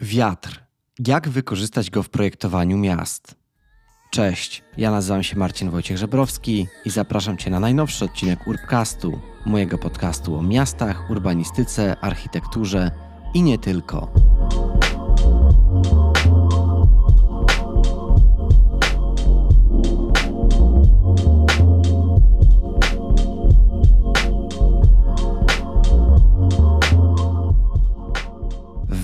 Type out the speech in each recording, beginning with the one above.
Wiatr. Jak wykorzystać go w projektowaniu miast? Cześć, ja nazywam się Marcin Wojciech Żebrowski i zapraszam Cię na najnowszy odcinek Urbcastu, mojego podcastu o miastach, urbanistyce, architekturze i nie tylko.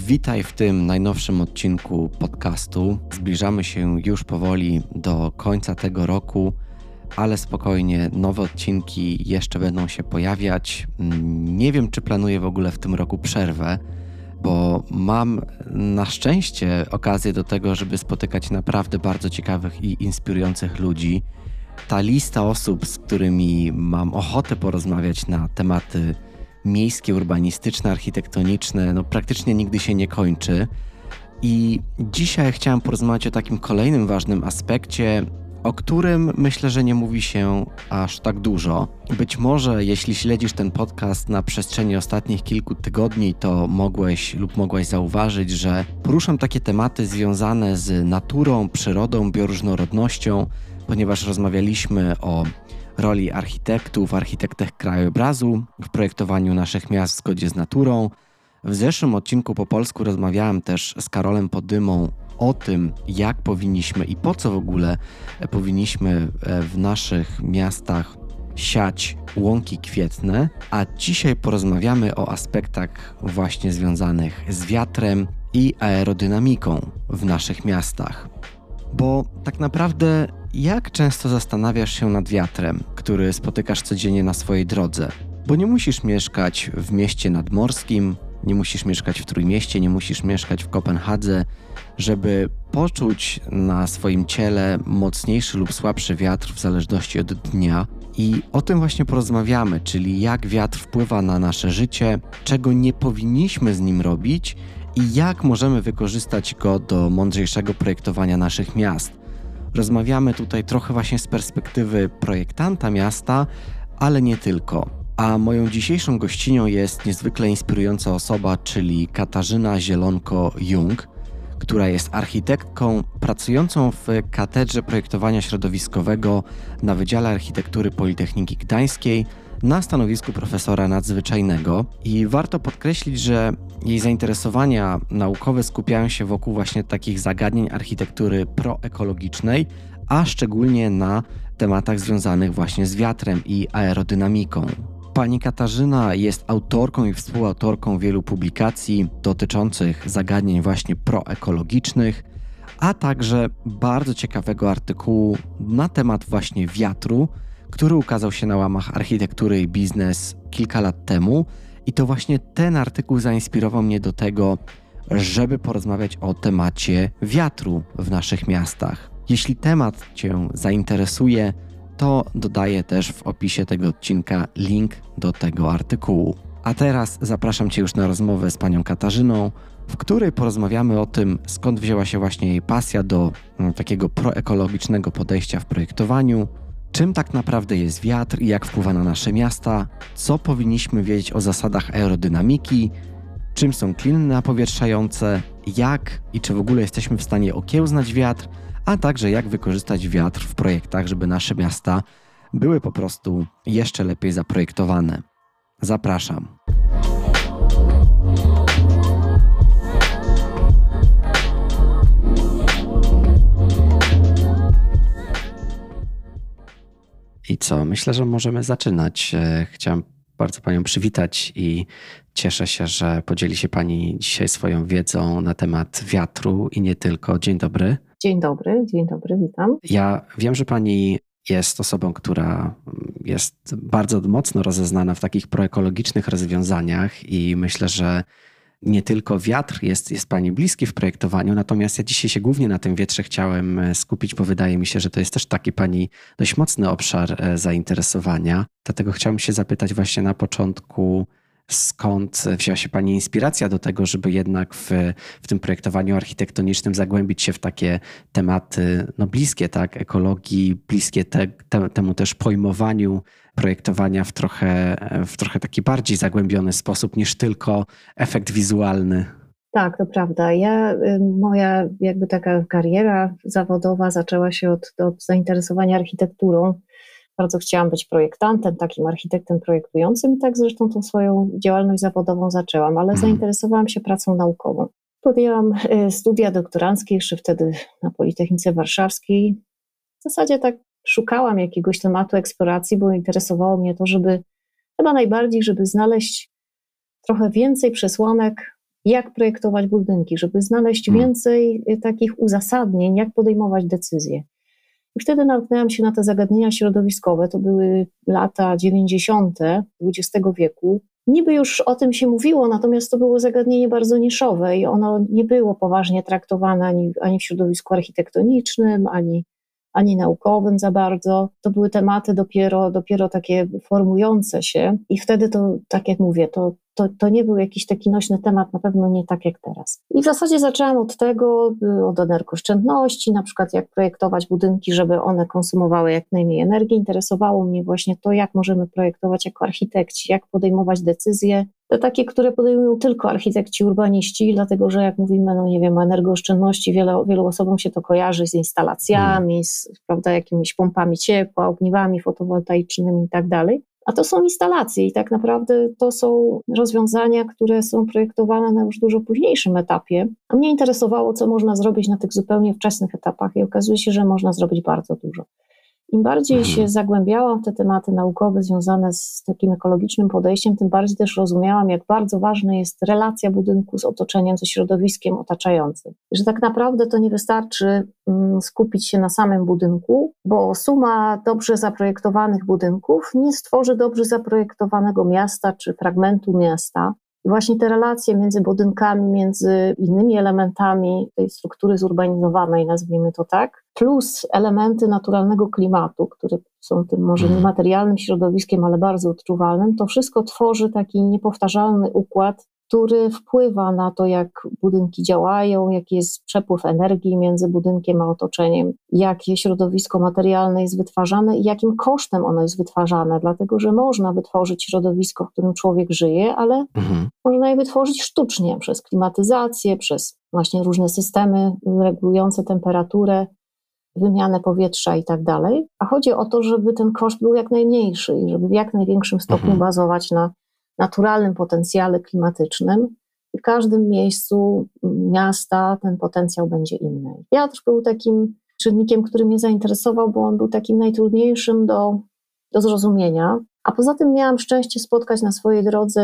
Witaj w tym najnowszym odcinku podcastu. Zbliżamy się już powoli do końca tego roku, ale spokojnie, nowe odcinki jeszcze będą się pojawiać. Nie wiem, czy planuję w ogóle w tym roku przerwę, bo mam na szczęście okazję do tego, żeby spotykać naprawdę bardzo ciekawych i inspirujących ludzi. Ta lista osób, z którymi mam ochotę porozmawiać na tematy miejskie, urbanistyczne, architektoniczne, no praktycznie nigdy się nie kończy. I dzisiaj chciałem porozmawiać o takim kolejnym ważnym aspekcie, o którym myślę, że nie mówi się aż tak dużo. Być może, jeśli śledzisz ten podcast na przestrzeni ostatnich kilku tygodni, to mogłeś lub mogłaś zauważyć, że poruszam takie tematy związane z naturą, przyrodą, bioróżnorodnością, ponieważ rozmawialiśmy o roli architektów, architektach krajobrazu w projektowaniu naszych miast w zgodzie z naturą. W zeszłym odcinku po polsku rozmawiałem też z Karolem Podymą o tym, jak powinniśmy i po co w ogóle powinniśmy e, w naszych miastach siać łąki kwietne, a dzisiaj porozmawiamy o aspektach właśnie związanych z wiatrem i aerodynamiką w naszych miastach. Bo tak naprawdę jak często zastanawiasz się nad wiatrem, który spotykasz codziennie na swojej drodze? Bo nie musisz mieszkać w mieście nadmorskim, nie musisz mieszkać w Trójmieście, nie musisz mieszkać w Kopenhadze, żeby poczuć na swoim ciele mocniejszy lub słabszy wiatr w zależności od dnia. I o tym właśnie porozmawiamy, czyli jak wiatr wpływa na nasze życie, czego nie powinniśmy z nim robić i jak możemy wykorzystać go do mądrzejszego projektowania naszych miast. Rozmawiamy tutaj trochę właśnie z perspektywy projektanta miasta, ale nie tylko. A moją dzisiejszą gościnią jest niezwykle inspirująca osoba, czyli Katarzyna Zielonko-Jung, która jest architektką pracującą w Katedrze Projektowania Środowiskowego na Wydziale Architektury Politechniki Gdańskiej na stanowisku profesora nadzwyczajnego i warto podkreślić, że jej zainteresowania naukowe skupiają się wokół właśnie takich zagadnień architektury proekologicznej, a szczególnie na tematach związanych właśnie z wiatrem i aerodynamiką. Pani Katarzyna jest autorką i współautorką wielu publikacji dotyczących zagadnień właśnie proekologicznych, a także bardzo ciekawego artykułu na temat właśnie wiatru, który ukazał się na łamach architektury i biznes kilka lat temu. I to właśnie ten artykuł zainspirował mnie do tego, żeby porozmawiać o temacie wiatru w naszych miastach. Jeśli temat Cię zainteresuje, to dodaję też w opisie tego odcinka link do tego artykułu. A teraz zapraszam Cię już na rozmowę z panią Katarzyną, w której porozmawiamy o tym, skąd wzięła się właśnie jej pasja do mm, takiego proekologicznego podejścia w projektowaniu, czym tak naprawdę jest wiatr i jak wpływa na nasze miasta, co powinniśmy wiedzieć o zasadach aerodynamiki, czym są kliny napowietrzające, jak i czy w ogóle jesteśmy w stanie okiełznać wiatr, a także jak wykorzystać wiatr w projektach, żeby nasze miasta były po prostu jeszcze lepiej zaprojektowane. Zapraszam. I co? Myślę, że możemy zaczynać. E, chciałem bardzo Panią przywitać i cieszę się, że podzieli się Pani dzisiaj swoją wiedzą na temat wiatru i nie tylko. Dzień dobry. Dzień dobry, dzień dobry, witam. Ja wiem, że Pani jest osobą, która jest bardzo mocno rozeznana w takich proekologicznych rozwiązaniach i myślę, że nie tylko wiatr jest, jest Pani bliski w projektowaniu, natomiast ja dzisiaj się głównie na tym wietrze chciałem e, skupić, bo wydaje mi się, że to jest też taki Pani dość mocny obszar e, zainteresowania. Dlatego chciałem się zapytać właśnie na początku, skąd wzięła się Pani inspiracja do tego, żeby jednak w, w tym projektowaniu architektonicznym zagłębić się w takie tematy no, bliskie tak, ekologii, bliskie te, te, temu też pojmowaniu projektowania w trochę, w trochę taki bardziej zagłębiony sposób niż tylko efekt wizualny. Tak, to prawda. Ja, y, moja jakby taka kariera zawodowa zaczęła się od, od zainteresowania architekturą. Bardzo chciałam być projektantem, takim architektem projektującym tak zresztą tą swoją działalność zawodową zaczęłam, ale mhm. zainteresowałam się pracą naukową. Podjęłam y, studia doktoranckie jeszcze wtedy na Politechnice Warszawskiej. W zasadzie tak szukałam jakiegoś tematu eksploracji, bo interesowało mnie to, żeby chyba najbardziej, żeby znaleźć trochę więcej przesłanek, jak projektować budynki, żeby znaleźć hmm. więcej y, takich uzasadnień, jak podejmować decyzje. I wtedy natknęłam się na te zagadnienia środowiskowe. To były lata 90. XX wieku. Niby już o tym się mówiło, natomiast to było zagadnienie bardzo niszowe i ono nie było poważnie traktowane ani, ani w środowisku architektonicznym, ani ani naukowym za bardzo. To były tematy dopiero, dopiero takie formujące się i wtedy to, tak jak mówię, to, to, to nie był jakiś taki nośny temat, na pewno nie tak jak teraz. I w zasadzie zaczęłam od tego, od energooszczędności, na przykład jak projektować budynki, żeby one konsumowały jak najmniej energii. Interesowało mnie właśnie to, jak możemy projektować jako architekci, jak podejmować decyzje, te takie, które podejmują tylko architekci, urbaniści, dlatego że jak mówimy, no nie wiem, o energooszczędności, wiele, wielu osobom się to kojarzy z instalacjami, z prawda, jakimiś pompami ciepła, ogniwami fotowoltaicznymi i tak dalej. A to są instalacje i tak naprawdę to są rozwiązania, które są projektowane na już dużo późniejszym etapie. A mnie interesowało, co można zrobić na tych zupełnie wczesnych etapach i okazuje się, że można zrobić bardzo dużo. Im bardziej mhm. się zagłębiałam w te tematy naukowe związane z takim ekologicznym podejściem, tym bardziej też rozumiałam, jak bardzo ważna jest relacja budynku z otoczeniem, ze środowiskiem otaczającym. Że tak naprawdę to nie wystarczy mm, skupić się na samym budynku, bo suma dobrze zaprojektowanych budynków nie stworzy dobrze zaprojektowanego miasta czy fragmentu miasta. Właśnie te relacje między budynkami, między innymi elementami tej struktury zurbanizowanej, nazwijmy to tak, plus elementy naturalnego klimatu, które są tym może mhm. niematerialnym środowiskiem, ale bardzo odczuwalnym, to wszystko tworzy taki niepowtarzalny układ, który wpływa na to, jak budynki działają, jaki jest przepływ energii między budynkiem a otoczeniem, jakie środowisko materialne jest wytwarzane i jakim kosztem ono jest wytwarzane, dlatego że można wytworzyć środowisko, w którym człowiek żyje, ale mhm. można je wytworzyć sztucznie przez klimatyzację, przez właśnie różne systemy regulujące temperaturę, wymianę powietrza i tak dalej. A chodzi o to, żeby ten koszt był jak najmniejszy i żeby w jak największym stopniu mhm. bazować na naturalnym potencjale klimatycznym. W każdym miejscu miasta ten potencjał będzie inny. Wiatr był takim czynnikiem, który mnie zainteresował, bo on był takim najtrudniejszym do, do zrozumienia. A poza tym miałam szczęście spotkać na swojej drodze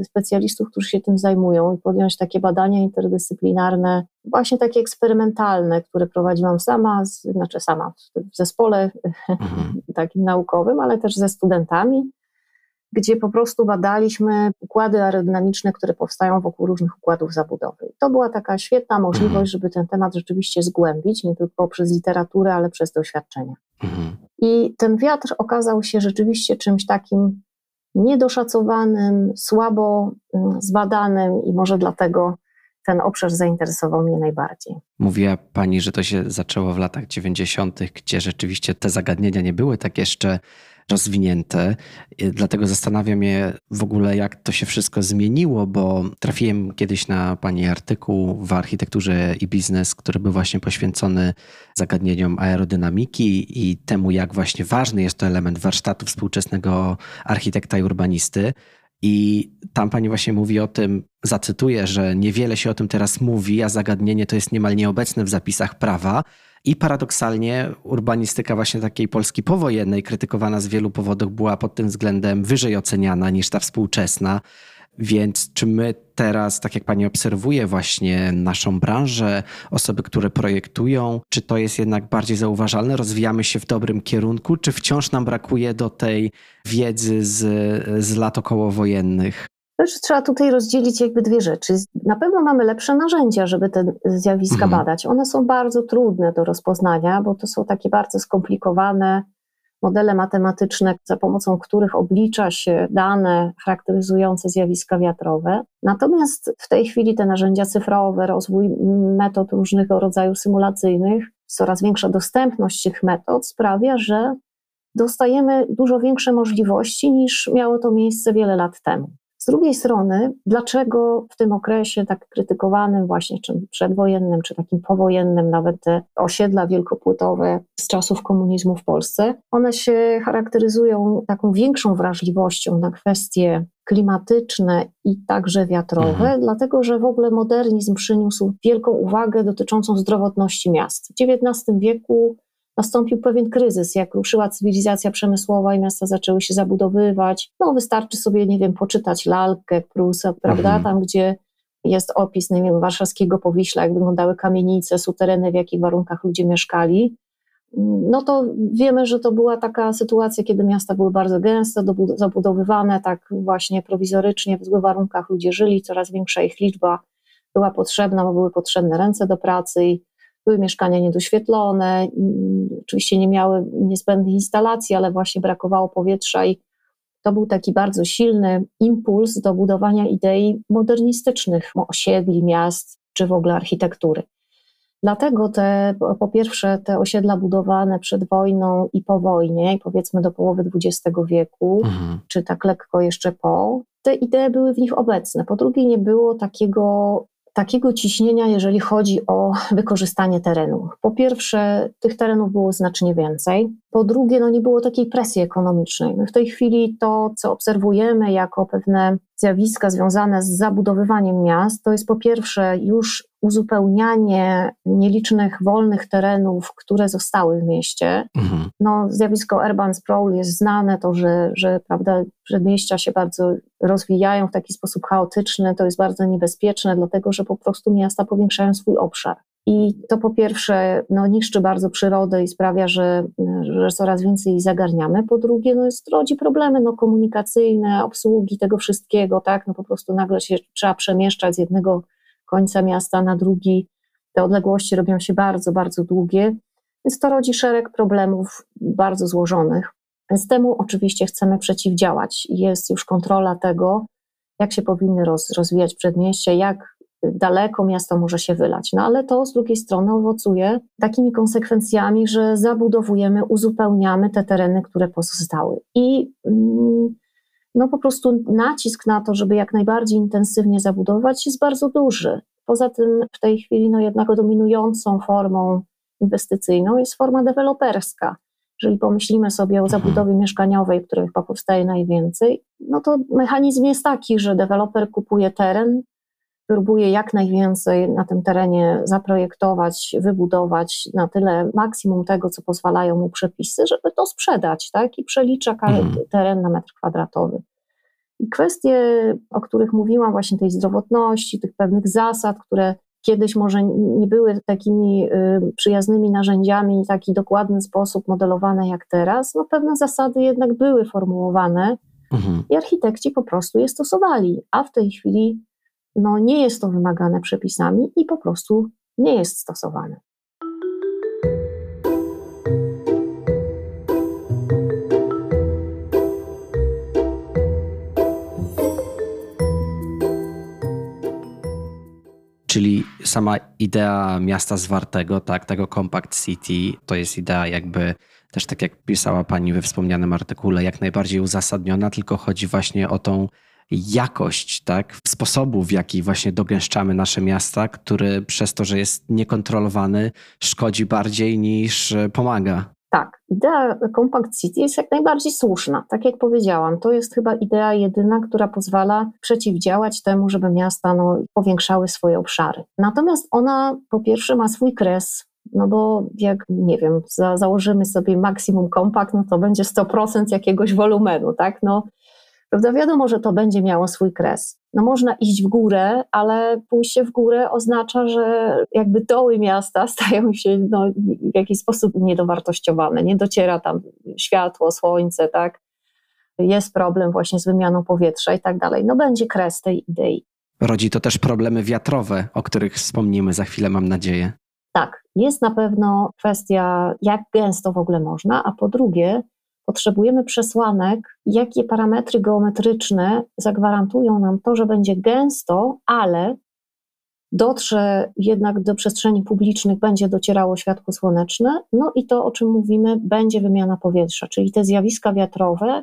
y, specjalistów, którzy się tym zajmują i podjąć takie badania interdyscyplinarne, właśnie takie eksperymentalne, które prowadziłam sama, znaczy sama w zespole mhm. takim naukowym, ale też ze studentami gdzie po prostu badaliśmy układy aerodynamiczne, które powstają wokół różnych układów zabudowy. To była taka świetna możliwość, mhm. żeby ten temat rzeczywiście zgłębić, nie tylko przez literaturę, ale przez doświadczenia. Mhm. I ten wiatr okazał się rzeczywiście czymś takim niedoszacowanym, słabo mm, zbadanym i może dlatego ten obszar zainteresował mnie najbardziej. Mówiła Pani, że to się zaczęło w latach 90., gdzie rzeczywiście te zagadnienia nie były tak jeszcze rozwinięte. Dlatego zastanawiam się w ogóle, jak to się wszystko zmieniło, bo trafiłem kiedyś na Pani artykuł w architekturze i biznes, który był właśnie poświęcony zagadnieniom aerodynamiki i temu, jak właśnie ważny jest to element warsztatu współczesnego architekta i urbanisty. I tam pani właśnie mówi o tym, zacytuję, że niewiele się o tym teraz mówi, a zagadnienie to jest niemal nieobecne w zapisach prawa. I paradoksalnie urbanistyka właśnie takiej Polski powojennej, krytykowana z wielu powodów, była pod tym względem wyżej oceniana niż ta współczesna. Więc czy my teraz, tak jak Pani obserwuje właśnie naszą branżę, osoby, które projektują, czy to jest jednak bardziej zauważalne? Rozwijamy się w dobrym kierunku, czy wciąż nam brakuje do tej wiedzy z, z lat okołowojennych? Też trzeba tutaj rozdzielić jakby dwie rzeczy. Na pewno mamy lepsze narzędzia, żeby te zjawiska mhm. badać. One są bardzo trudne do rozpoznania, bo to są takie bardzo skomplikowane modele matematyczne, za pomocą których oblicza się dane charakteryzujące zjawiska wiatrowe. Natomiast w tej chwili te narzędzia cyfrowe, rozwój metod różnego rodzaju symulacyjnych, coraz większa dostępność tych metod sprawia, że dostajemy dużo większe możliwości niż miało to miejsce wiele lat temu. Z drugiej strony, dlaczego w tym okresie tak krytykowanym właśnie, czy przedwojennym, czy takim powojennym, nawet te osiedla wielkopłytowe z czasów komunizmu w Polsce, one się charakteryzują taką większą wrażliwością na kwestie klimatyczne i także wiatrowe, mhm. dlatego że w ogóle modernizm przyniósł wielką uwagę dotyczącą zdrowotności miast. W XIX wieku nastąpił pewien kryzys, jak ruszyła cywilizacja przemysłowa i miasta zaczęły się zabudowywać. No wystarczy sobie, nie wiem, poczytać lalkę Prusa, prawda, mhm. tam gdzie jest opis, nie wiem, warszawskiego Powiśla, jak wyglądały kamienice, sutereny, w jakich warunkach ludzie mieszkali. No to wiemy, że to była taka sytuacja, kiedy miasta były bardzo gęste, zabudowywane tak właśnie prowizorycznie, w złych warunkach ludzie żyli, coraz większa ich liczba była potrzebna, bo były potrzebne ręce do pracy i były mieszkania niedoświetlone, oczywiście nie miały niezbędnych instalacji, ale właśnie brakowało powietrza i to był taki bardzo silny impuls do budowania idei modernistycznych osiedli, miast czy w ogóle architektury. Dlatego te, po pierwsze, te osiedla budowane przed wojną i po wojnie, powiedzmy do połowy XX wieku, mhm. czy tak lekko jeszcze po, te idee były w nich obecne. Po drugie, nie było takiego takiego ciśnienia, jeżeli chodzi o wykorzystanie terenu. Po pierwsze, tych terenów było znacznie więcej. Po drugie, no nie było takiej presji ekonomicznej. My w tej chwili to, co obserwujemy jako pewne zjawiska związane z zabudowywaniem miast, to jest po pierwsze już uzupełnianie nielicznych wolnych terenów, które zostały w mieście. Mhm. No, zjawisko urban sprawl jest znane, to, że, że prawda, przedmieścia się bardzo rozwijają w taki sposób chaotyczny, to jest bardzo niebezpieczne, dlatego że po prostu miasta powiększają swój obszar. I to po pierwsze no, niszczy bardzo przyrodę i sprawia, że, że coraz więcej zagarniamy. Po drugie, no, jest, rodzi problemy no, komunikacyjne, obsługi tego wszystkiego, tak? No, po prostu nagle się trzeba przemieszczać z jednego końca miasta na drugi. Te odległości robią się bardzo, bardzo długie, więc to rodzi szereg problemów bardzo złożonych. Więc temu oczywiście chcemy przeciwdziałać. Jest już kontrola tego, jak się powinny roz, rozwijać przedmieścia, jak daleko miasto może się wylać. No ale to z drugiej strony owocuje takimi konsekwencjami, że zabudowujemy, uzupełniamy te tereny, które pozostały. I mm, no po prostu nacisk na to, żeby jak najbardziej intensywnie zabudować jest bardzo duży. Poza tym w tej chwili no jednak dominującą formą inwestycyjną jest forma deweloperska. Jeżeli pomyślimy sobie o mhm. zabudowie mieszkaniowej, której chyba powstaje najwięcej, no to mechanizm jest taki, że deweloper kupuje teren, próbuje jak najwięcej na tym terenie zaprojektować, wybudować na tyle maksimum tego, co pozwalają mu przepisy, żeby to sprzedać, tak? I przelicza mhm. teren na metr kwadratowy. I kwestie, o których mówiłam, właśnie tej zdrowotności, tych pewnych zasad, które kiedyś może nie były takimi y, przyjaznymi narzędziami w taki dokładny sposób modelowane jak teraz, no pewne zasady jednak były formułowane mhm. i architekci po prostu je stosowali, a w tej chwili no, nie jest to wymagane przepisami i po prostu nie jest stosowane. Czyli sama idea miasta zwartego, tak, tego Compact City, to jest idea jakby też tak jak pisała pani we wspomnianym artykule, jak najbardziej uzasadniona, tylko chodzi właśnie o tą jakość tak, sposobu, w jaki właśnie dogęszczamy nasze miasta, który przez to, że jest niekontrolowany, szkodzi bardziej niż pomaga. Tak, idea Compact City jest jak najbardziej słuszna. Tak jak powiedziałam, to jest chyba idea jedyna, która pozwala przeciwdziałać temu, żeby miasta no, powiększały swoje obszary. Natomiast ona po pierwsze ma swój kres, no bo jak, nie wiem, za, założymy sobie maksimum kompakt, no to będzie 100% jakiegoś wolumenu, tak? No, Prawda? Wiadomo, że to będzie miało swój kres. No można iść w górę, ale pójście w górę oznacza, że jakby doły miasta stają się no, w jakiś sposób niedowartościowane. Nie dociera tam światło, słońce, tak? Jest problem właśnie z wymianą powietrza i tak dalej. No będzie kres tej idei. Rodzi to też problemy wiatrowe, o których wspomnimy za chwilę, mam nadzieję. Tak, jest na pewno kwestia, jak gęsto w ogóle można, a po drugie, potrzebujemy przesłanek, jakie parametry geometryczne zagwarantują nam to, że będzie gęsto, ale dotrze jednak do przestrzeni publicznych, będzie docierało światło słoneczne, no i to, o czym mówimy, będzie wymiana powietrza, czyli te zjawiska wiatrowe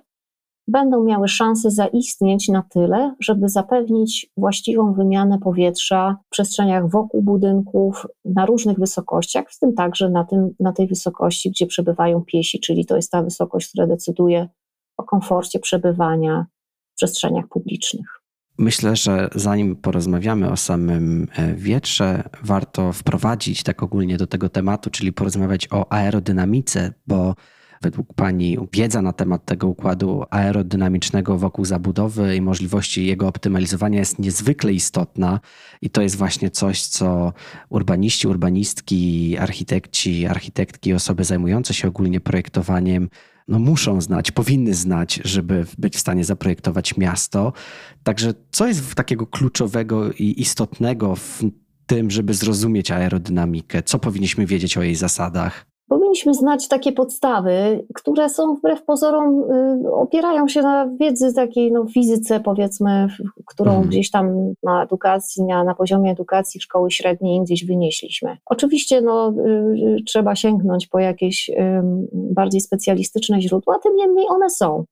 będą miały szansę zaistnieć na tyle, żeby zapewnić właściwą wymianę powietrza w przestrzeniach wokół budynków na różnych wysokościach, w tym także na, tym, na tej wysokości, gdzie przebywają piesi, czyli to jest ta wysokość, która decyduje o komforcie przebywania w przestrzeniach publicznych. Myślę, że zanim porozmawiamy o samym e, wietrze, warto wprowadzić tak ogólnie do tego tematu, czyli porozmawiać o aerodynamice, bo według Pani wiedza na temat tego układu aerodynamicznego wokół zabudowy i możliwości jego optymalizowania jest niezwykle istotna i to jest właśnie coś, co urbaniści, urbanistki, architekci, architektki, osoby zajmujące się ogólnie projektowaniem no muszą znać, powinny znać, żeby być w stanie zaprojektować miasto. Także co jest takiego kluczowego i istotnego w tym, żeby zrozumieć aerodynamikę? Co powinniśmy wiedzieć o jej zasadach? Powinniśmy znać takie podstawy, które są wbrew pozorom, y, opierają się na wiedzy takiej no, fizyce, powiedzmy, którą mhm. gdzieś tam na edukacji, na, na poziomie edukacji szkoły średniej gdzieś wynieśliśmy. Oczywiście no, y, trzeba sięgnąć po jakieś y, bardziej specjalistyczne źródła, tym niemniej one są.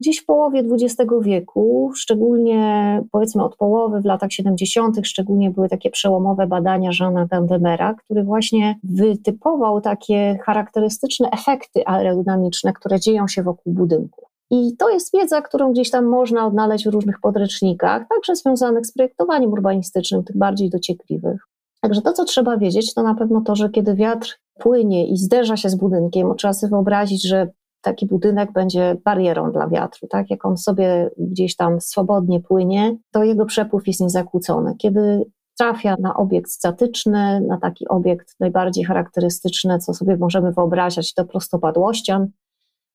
Gdzieś w połowie XX wieku, szczególnie powiedzmy od połowy w latach 70., szczególnie były takie przełomowe badania Jeana Gandemera, który właśnie wytypował takie charakterystyczne efekty aerodynamiczne, które dzieją się wokół budynku. I to jest wiedza, którą gdzieś tam można odnaleźć w różnych podręcznikach, także związanych z projektowaniem urbanistycznym, tych bardziej dociekliwych. Także to, co trzeba wiedzieć, to na pewno to, że kiedy wiatr płynie i zderza się z budynkiem, trzeba sobie wyobrazić, że taki budynek będzie barierą dla wiatru. Tak? Jak on sobie gdzieś tam swobodnie płynie, to jego przepływ jest niezakłócony. Kiedy trafia na obiekt statyczny, na taki obiekt najbardziej charakterystyczny, co sobie możemy wyobrazić, to prostopadłościan,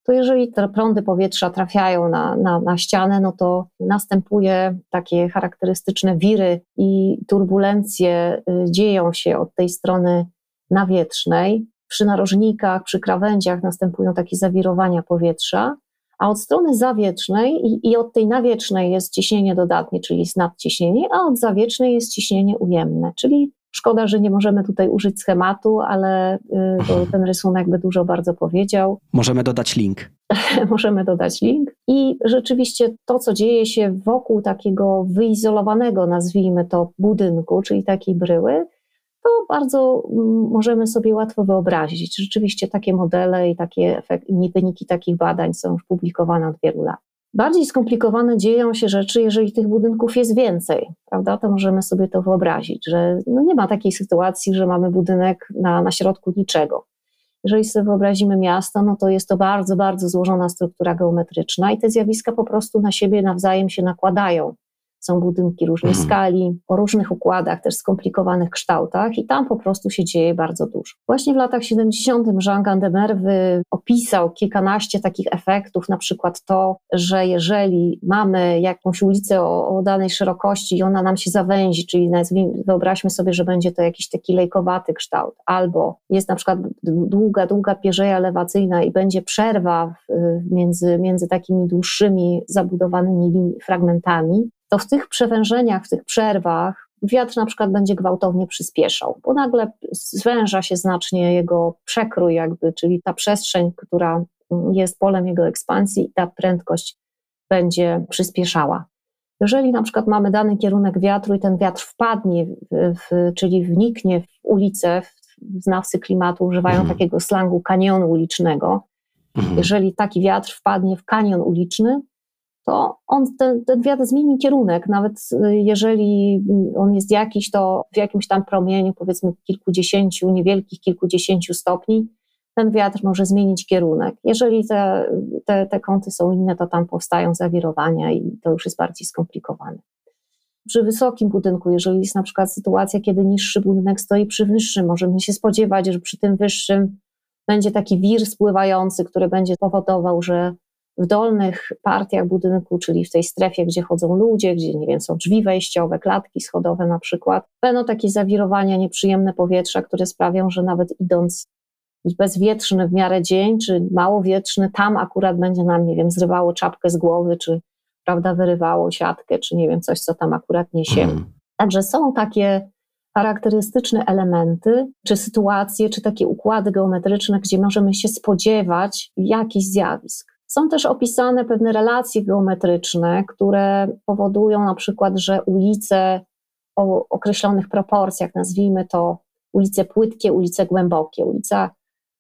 to jeżeli te prądy powietrza trafiają na, na, na ścianę, no to następuje takie charakterystyczne wiry i turbulencje y, dzieją się od tej strony nawietrznej przy narożnikach, przy krawędziach następują takie zawirowania powietrza, a od strony zawietrznej i, i, od tej nawiecznej jest ciśnienie dodatnie, czyli jest nadciśnienie, a od zawiecznej jest ciśnienie ujemne, czyli szkoda, że nie możemy tutaj użyć schematu, ale y, ten rysunek by dużo bardzo powiedział. Możemy dodać link. możemy dodać link. I rzeczywiście to, co dzieje się wokół takiego wyizolowanego, nazwijmy to, budynku, czyli takiej bryły, bardzo mm, możemy sobie łatwo wyobrazić. Rzeczywiście takie modele i takie efekty, wyniki takich badań są już publikowane od wielu lat. Bardziej skomplikowane dzieją się rzeczy, jeżeli tych budynków jest więcej, prawda? To możemy sobie to wyobrazić, że no nie ma takiej sytuacji, że mamy budynek na, na środku niczego. Jeżeli sobie wyobrazimy miasto, no to jest to bardzo, bardzo złożona struktura geometryczna i te zjawiska po prostu na siebie nawzajem się nakładają. Są budynki różnej mhm. skali, o różnych układach, też skomplikowanych kształtach i tam po prostu się dzieje bardzo dużo. Właśnie w latach 70. Jean Gandemer opisał kilkanaście takich efektów, na przykład to, że jeżeli mamy jakąś ulicę o, o danej szerokości i ona nam się zawęzi, czyli nazwijmy, wyobraźmy sobie, że będzie to jakiś taki lejkowaty kształt, albo jest na przykład długa, długa pierzeja elewacyjna i będzie przerwa między, między takimi dłuższymi zabudowanymi fragmentami, to w tych przewężeniach, w tych przerwach wiatr na przykład będzie gwałtownie przyspieszał, bo nagle zwęża się znacznie jego przekrój, jakby, czyli ta przestrzeń, która jest polem jego ekspansji, i ta prędkość będzie przyspieszała. Jeżeli na przykład mamy dany kierunek wiatru i ten wiatr wpadnie, w, czyli wniknie w ulicę, znawcy klimatu używają mhm. takiego slangu kanionu ulicznego. Mhm. Jeżeli taki wiatr wpadnie w kanion uliczny, to on, ten, ten wiatr zmieni kierunek, nawet y, jeżeli on jest jakiś, to w jakimś tam promieniu, powiedzmy kilkudziesięciu, niewielkich kilkudziesięciu stopni, ten wiatr może zmienić kierunek. Jeżeli te, te, te kąty są inne, to tam powstają zawirowania i to już jest bardziej skomplikowane. Przy wysokim budynku, jeżeli jest na przykład sytuacja, kiedy niższy budynek stoi przy wyższym, możemy się spodziewać, że przy tym wyższym będzie taki wir spływający, który będzie powodował, że w dolnych partiach budynku, czyli w tej strefie, gdzie chodzą ludzie, gdzie nie wiem, są drzwi wejściowe, klatki schodowe na przykład, będą takie zawirowania, nieprzyjemne powietrza, które sprawią, że nawet idąc bezwietrzny w miarę dzień, czy mało wietrzny, tam akurat będzie nam, nie wiem, zrywało czapkę z głowy, czy prawda, wyrywało siatkę, czy nie wiem, coś, co tam akurat niesie. Mm. Także są takie charakterystyczne elementy, czy sytuacje, czy takie układy geometryczne, gdzie możemy się spodziewać jakichś zjawisk. Są też opisane pewne relacje geometryczne, które powodują na przykład, że ulice o określonych proporcjach, nazwijmy to ulice płytkie, ulice głębokie. Ulica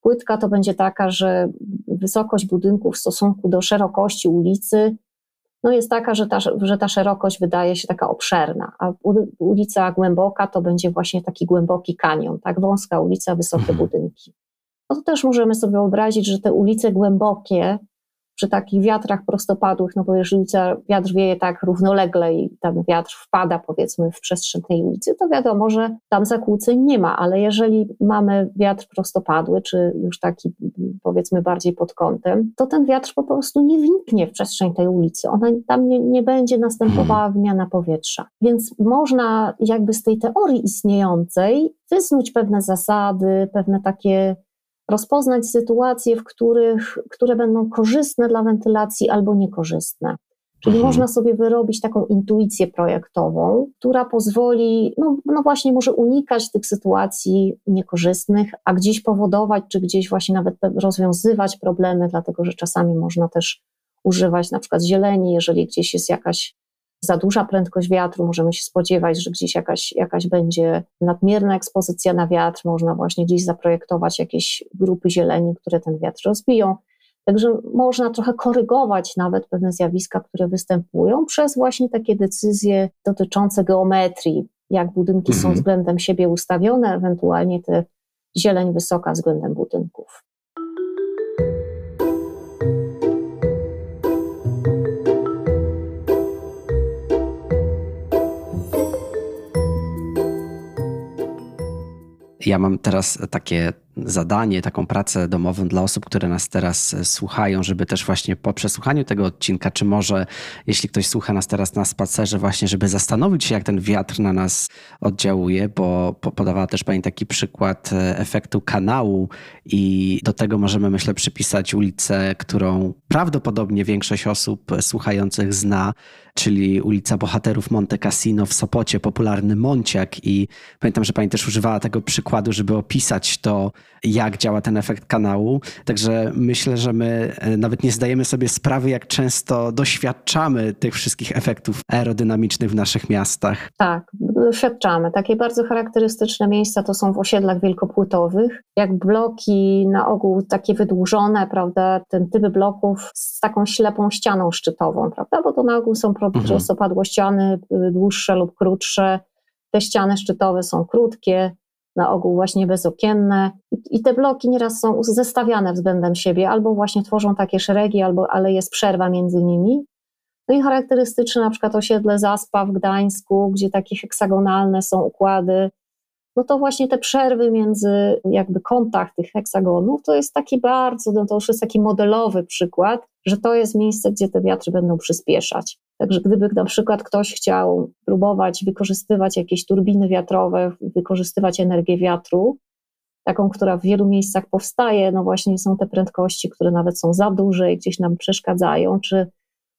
płytka to będzie taka, że wysokość budynku w stosunku do szerokości ulicy no jest taka, że ta, że ta szerokość wydaje się taka obszerna, a ulica głęboka to będzie właśnie taki głęboki kanion, tak wąska ulica, wysokie mhm. budynki. No to też możemy sobie wyobrazić, że te ulice głębokie przy takich wiatrach prostopadłych, no bo jeżeli wiatr wieje tak równolegle i tam wiatr wpada powiedzmy w przestrzeń tej ulicy, to wiadomo, że tam zakłóceń nie ma, ale jeżeli mamy wiatr prostopadły, czy już taki powiedzmy bardziej pod kątem, to ten wiatr po prostu nie wniknie w przestrzeń tej ulicy, ona tam nie, nie będzie następowała mhm. wymiana powietrza. Więc można jakby z tej teorii istniejącej wysnuć pewne zasady, pewne takie rozpoznać sytuacje, w których, które będą korzystne dla wentylacji albo niekorzystne. Czyli mhm. można sobie wyrobić taką intuicję projektową, która pozwoli, no, no, właśnie, może unikać tych sytuacji niekorzystnych, a gdzieś powodować, czy gdzieś właśnie nawet rozwiązywać problemy, dlatego że czasami można też używać na przykład zieleni, jeżeli gdzieś jest jakaś za duża prędkość wiatru, możemy się spodziewać, że gdzieś jakaś, jakaś będzie nadmierna ekspozycja na wiatr, można właśnie gdzieś zaprojektować jakieś grupy zieleni, które ten wiatr rozbiją. Także można trochę korygować nawet pewne zjawiska, które występują przez właśnie takie decyzje dotyczące geometrii, jak budynki mhm. są względem siebie ustawione, ewentualnie te zieleń wysoka względem budynków. Ja mam teraz takie zadanie, taką pracę domową dla osób, które nas teraz e, słuchają, żeby też właśnie po przesłuchaniu tego odcinka, czy może jeśli ktoś słucha nas teraz na spacerze, właśnie, żeby zastanowić się, jak ten wiatr na nas oddziałuje, bo podawała też Pani taki przykład e, efektu kanału i do tego możemy, myślę, przypisać ulicę, którą prawdopodobnie większość osób słuchających zna, czyli ulica Bohaterów Monte Cassino w Sopocie, popularny Monciak i pamiętam, że Pani też używała tego przykładu, żeby opisać to, jak działa ten efekt kanału. Także myślę, że my e, nawet nie zdajemy sobie sprawy, jak często doświadczamy tych wszystkich efektów aerodynamicznych w naszych miastach. Tak, doświadczamy. Takie bardzo charakterystyczne miejsca to są w osiedlach wielkopłytowych, jak bloki na ogół takie wydłużone, prawda, ten typy bloków z taką ślepą ścianą szczytową, prawda, bo to na ogół są prostopadłościany, mhm. dłuższe lub krótsze. Te ściany szczytowe są krótkie, na ogół właśnie bezokienne. I te bloki nieraz są zestawiane względem siebie, albo właśnie tworzą takie szeregi, albo, ale jest przerwa między nimi. No i charakterystyczne na przykład osiedle Zaspa w Gdańsku, gdzie takie heksagonalne są układy, no to właśnie te przerwy między jakby kątach tych heksagonów, to jest taki bardzo, no to już jest taki modelowy przykład, że to jest miejsce, gdzie te wiatry będą przyspieszać. Także gdyby na przykład ktoś chciał próbować wykorzystywać jakieś turbiny wiatrowe, wykorzystywać energię wiatru, taką, która w wielu miejscach powstaje, no właśnie są te prędkości, które nawet są za duże i gdzieś nam przeszkadzają, czy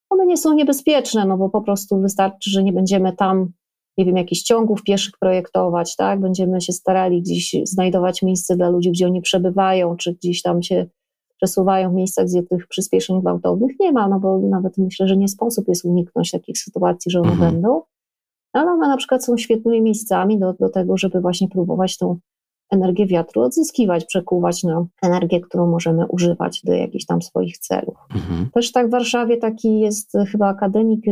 one nie są niebezpieczne, no bo po prostu wystarczy, że nie będziemy tam, nie wiem, jakichś ciągów pieszych projektować, tak? Będziemy się starali gdzieś znajdować miejsce dla ludzi, gdzie oni przebywają, czy gdzieś tam się przesuwają w miejscach, gdzie tych przyspieszeń gwałtownych nie ma, no bo nawet myślę, że nie sposób jest uniknąć takich sytuacji, że one mhm. będą, ale one na przykład są świetnymi miejscami do, do tego, żeby właśnie próbować tą energię wiatru odzyskiwać, przekuwać na energię, którą możemy używać do jakichś tam swoich celów. Mhm. Też tak w Warszawie taki jest chyba akademik y,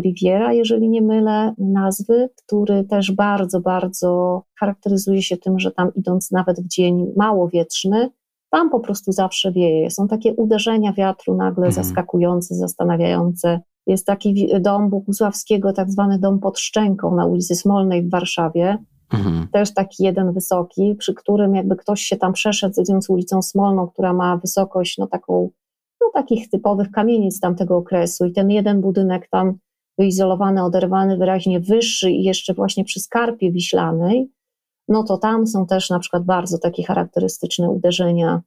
Riviera, jeżeli nie mylę nazwy, który też bardzo, bardzo charakteryzuje się tym, że tam idąc nawet w dzień mało wietrzny, tam po prostu zawsze wieje. Są takie uderzenia wiatru nagle mhm. zaskakujące, zastanawiające. Jest taki dom Bogusławskiego, tak zwany dom pod Szczęką na ulicy Smolnej w Warszawie. Mhm. Też taki jeden wysoki, przy którym jakby ktoś się tam przeszedł, idąc ulicą Smolną, która ma wysokość no taką, no takich typowych kamienic tamtego okresu i ten jeden budynek tam wyizolowany, oderwany, wyraźnie wyższy i jeszcze właśnie przy skarpie wiślanej, no to tam są też na przykład bardzo takie charakterystyczne uderzenia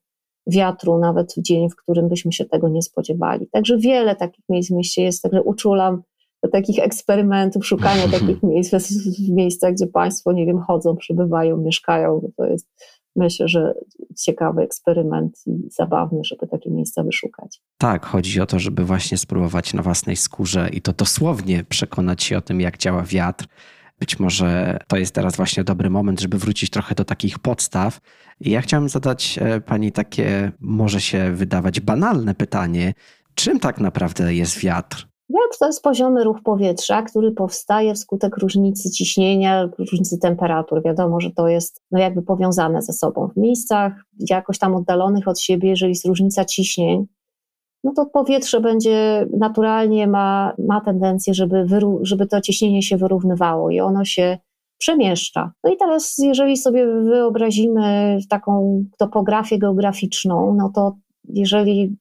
wiatru, nawet w dzień, w którym byśmy się tego nie spodziewali. Także wiele takich miejsc w mieście jest, także uczulam do takich eksperymentów, szukania takich miejsc w miejscach, gdzie Państwo, nie wiem, chodzą, przebywają, mieszkają. To jest myślę, że ciekawy eksperyment i zabawny, żeby takie miejsca wyszukać. Tak, chodzi o to, żeby właśnie spróbować na własnej skórze i to dosłownie przekonać się o tym, jak działa wiatr. Być może to jest teraz właśnie dobry moment, żeby wrócić trochę do takich podstaw. I ja chciałem zadać e, pani takie, może się wydawać banalne pytanie: czym tak naprawdę jest wiatr? Wiatr to jest poziomy ruch powietrza, który powstaje wskutek różnicy ciśnienia, różnicy temperatur. Wiadomo, że to jest no jakby powiązane ze sobą. W miejscach jakoś tam oddalonych od siebie, jeżeli jest różnica ciśnień, no to powietrze będzie naturalnie ma, ma tendencję, żeby, wyru, żeby to ciśnienie się wyrównywało i ono się przemieszcza. No i teraz, jeżeli sobie wyobrazimy taką topografię geograficzną, no to jeżeli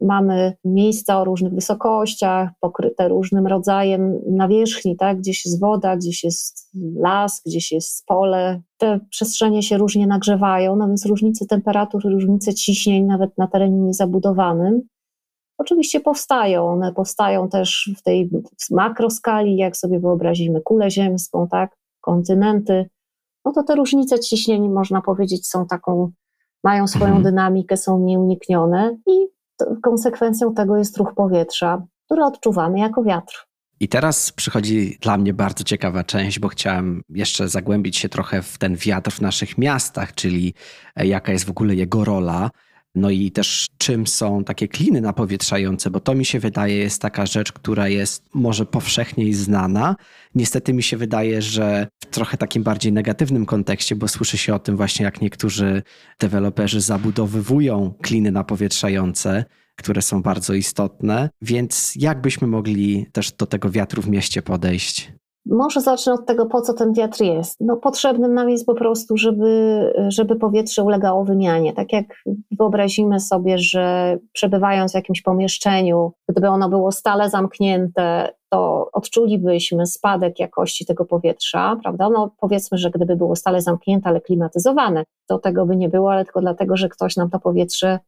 mamy miejsca o różnych wysokościach, pokryte różnym rodzajem nawierzchni, tak? gdzieś jest woda, gdzieś jest las, gdzieś jest pole. Te przestrzenie się różnie nagrzewają, no więc różnice temperatur, różnice ciśnień nawet na terenie niezabudowanym oczywiście powstają. One powstają też w tej makroskali, jak sobie wyobrazimy kulę ziemską, tak? kontynenty. No to te różnice ciśnień, można powiedzieć, są taką, mają swoją mhm. dynamikę, są nieuniknione i konsekwencją tego jest ruch powietrza, który odczuwamy jako wiatr. I teraz przychodzi dla mnie bardzo ciekawa część, bo chciałem jeszcze zagłębić się trochę w ten wiatr w naszych miastach, czyli e, jaka jest w ogóle jego rola. No i też czym są takie kliny napowietrzające, bo to mi się wydaje jest taka rzecz, która jest może powszechniej znana. Niestety mi się wydaje, że w trochę takim bardziej negatywnym kontekście, bo słyszy się o tym właśnie, jak niektórzy deweloperzy zabudowywują kliny napowietrzające, które są bardzo istotne. Więc jak byśmy mogli też do tego wiatru w mieście podejść? Może zacznę od tego, po co ten wiatr jest. No, potrzebny nam jest po prostu, żeby, żeby powietrze ulegało wymianie. Tak jak wyobrazimy sobie, że przebywając w jakimś pomieszczeniu, gdyby ono było stale zamknięte, to odczulibyśmy spadek jakości tego powietrza, prawda? No, powiedzmy, że gdyby było stale zamknięte, ale klimatyzowane, to tego by nie było, ale tylko dlatego, że ktoś nam to powietrze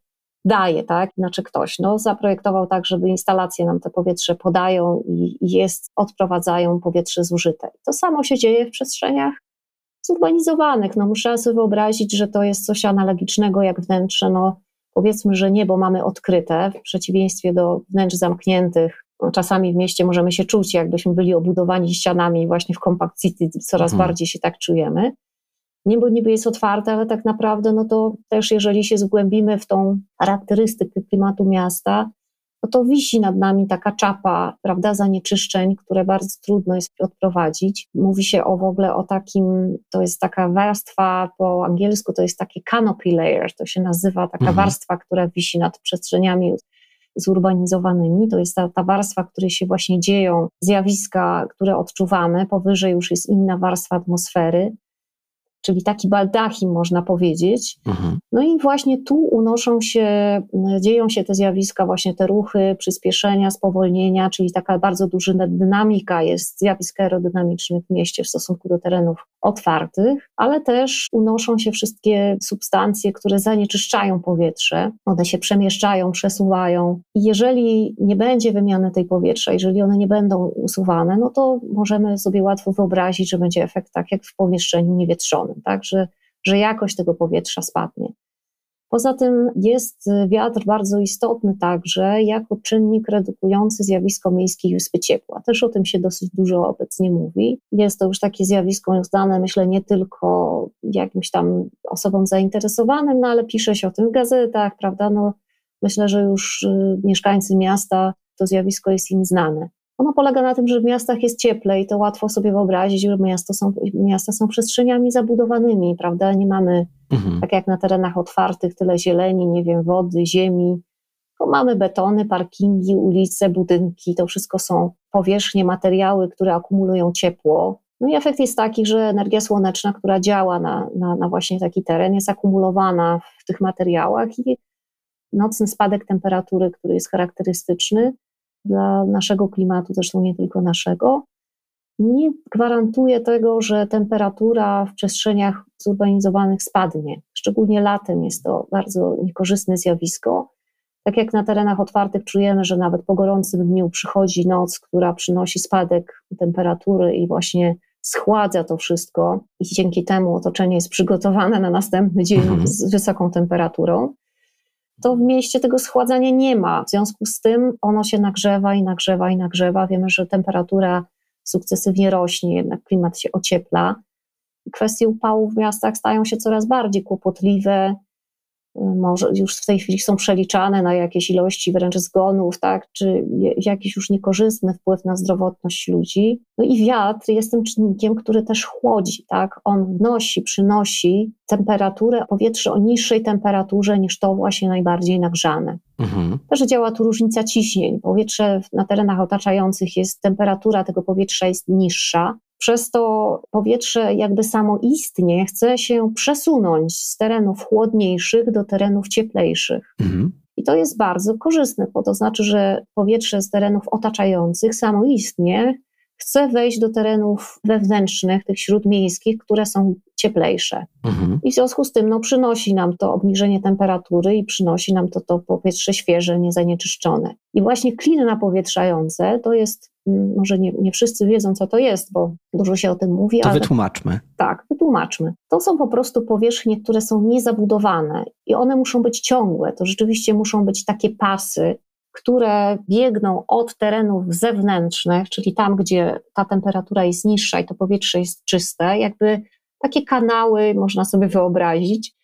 daje, tak? Znaczy ktoś no, zaprojektował tak, żeby instalacje nam to powietrze podają i jest, odprowadzają powietrze zużyte. To samo się dzieje w przestrzeniach zurbanizowanych. No, muszę sobie wyobrazić, że to jest coś analogicznego jak wnętrze, no powiedzmy, że niebo mamy odkryte, w przeciwieństwie do wnętrz zamkniętych. No, czasami w mieście możemy się czuć, jakbyśmy byli obudowani ścianami, właśnie w Compact City coraz mhm. bardziej się tak czujemy niebo niby jest otwarte, ale tak naprawdę, no to też jeżeli się zgłębimy w tą charakterystykę klimatu miasta, no to wisi nad nami taka czapa, prawda, zanieczyszczeń, które bardzo trudno jest odprowadzić. Mówi się o w ogóle o takim, to jest taka warstwa, po angielsku to jest taki canopy layer, to się nazywa taka mhm. warstwa, która wisi nad przestrzeniami zurbanizowanymi. To jest ta, ta warstwa, w której się właśnie dzieją zjawiska, które odczuwamy. Powyżej już jest inna warstwa atmosfery czyli taki baldachim można powiedzieć. Mhm. No i właśnie tu unoszą się, dzieją się te zjawiska, właśnie te ruchy przyspieszenia, spowolnienia, czyli taka bardzo duża dynamika jest zjawisk aerodynamicznych w mieście w stosunku do terenów otwartych, ale też unoszą się wszystkie substancje, które zanieczyszczają powietrze. One się przemieszczają, przesuwają i jeżeli nie będzie wymiany tej powietrza, jeżeli one nie będą usuwane, no to możemy sobie łatwo wyobrazić, że będzie efekt tak jak w pomieszczeniu niewietrzonym tak, że, że jakość tego powietrza spadnie. Poza tym jest wiatr bardzo istotny także jako czynnik redukujący zjawisko miejskiej wyspy ciepła. Też o tym się dosyć dużo obecnie mówi. Jest to już takie zjawisko znane, myślę, nie tylko jakimś tam osobom zainteresowanym, no ale pisze się o tym w gazetach, prawda? No, myślę, że już y, mieszkańcy miasta to zjawisko jest im znane. Ono polega na tym, że w miastach jest cieplej, to łatwo sobie wyobrazić, że miasto są, miasta są przestrzeniami zabudowanymi, prawda? Nie mamy, mhm. tak jak na terenach otwartych, tyle zieleni, nie wiem, wody, ziemi, tylko mamy betony, parkingi, ulice, budynki, to wszystko są powierzchnie, materiały, które akumulują ciepło. No i efekt jest taki, że energia słoneczna, która działa na, na, na właśnie taki teren, jest akumulowana w tych materiałach i nocny spadek temperatury, który jest charakterystyczny, dla naszego klimatu, zresztą nie tylko naszego, nie gwarantuje tego, że temperatura w przestrzeniach zurbanizowanych spadnie. Szczególnie latem jest to bardzo niekorzystne zjawisko. Tak jak na terenach otwartych czujemy, że nawet po gorącym dniu przychodzi noc, która przynosi spadek temperatury i właśnie schładza to wszystko i dzięki temu otoczenie jest przygotowane na następny dzień mhm. z wysoką temperaturą, to w mieście tego schładzania nie ma. W związku z tym ono się nagrzewa i nagrzewa i nagrzewa. Wiemy, że temperatura sukcesywnie rośnie, jednak klimat się ociepla. Kwestie upałów w miastach stają się coraz bardziej kłopotliwe, może już w tej chwili są przeliczane na jakieś ilości wręcz zgonów, tak, czy jakiś już niekorzystny wpływ na zdrowotność ludzi. No i wiatr jest tym czynnikiem, który też chłodzi, tak, on wnosi, przynosi temperaturę powietrza o niższej temperaturze niż to właśnie najbardziej nagrzane. Mhm. Też działa tu różnica ciśnień. Powietrze na terenach otaczających jest, temperatura tego powietrza jest niższa, przez to powietrze jakby samoistnie chce się przesunąć z terenów chłodniejszych do terenów cieplejszych. Mhm. I to jest bardzo korzystne, bo to znaczy, że powietrze z terenów otaczających samoistnie chce wejść do terenów wewnętrznych, tych śródmiejskich, które są cieplejsze. Mhm. I w związku z tym no, przynosi nam to obniżenie temperatury i przynosi nam to, to powietrze świeże, niezanieczyszczone. I właśnie kliny napowietrzające to jest, może nie, nie wszyscy wiedzą, co to jest, bo dużo się o tym mówi. To ale, wytłumaczmy. Tak, wytłumaczmy. To są po prostu powierzchnie, które są niezabudowane i one muszą być ciągłe. To rzeczywiście muszą być takie pasy, które biegną od terenów zewnętrznych, czyli tam, gdzie ta temperatura jest niższa i to powietrze jest czyste, jakby takie kanały można sobie wyobrazić,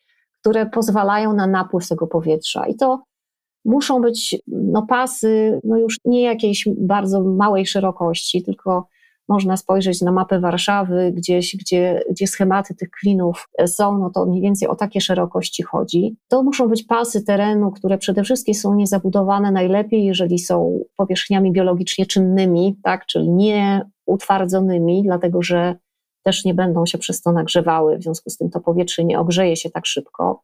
które pozwalają na napływ tego powietrza. I to muszą być no, pasy, no już nie jakiejś bardzo małej szerokości, tylko można spojrzeć na mapę Warszawy, gdzieś, gdzie, gdzie schematy tych klinów są, no to mniej więcej o takie szerokości chodzi. To muszą być pasy terenu, które przede wszystkim są niezabudowane najlepiej, jeżeli są powierzchniami biologicznie czynnymi, tak, czyli nie utwardzonymi, dlatego że też nie będą się przez to nagrzewały, w związku z tym to powietrze nie ogrzeje się tak szybko.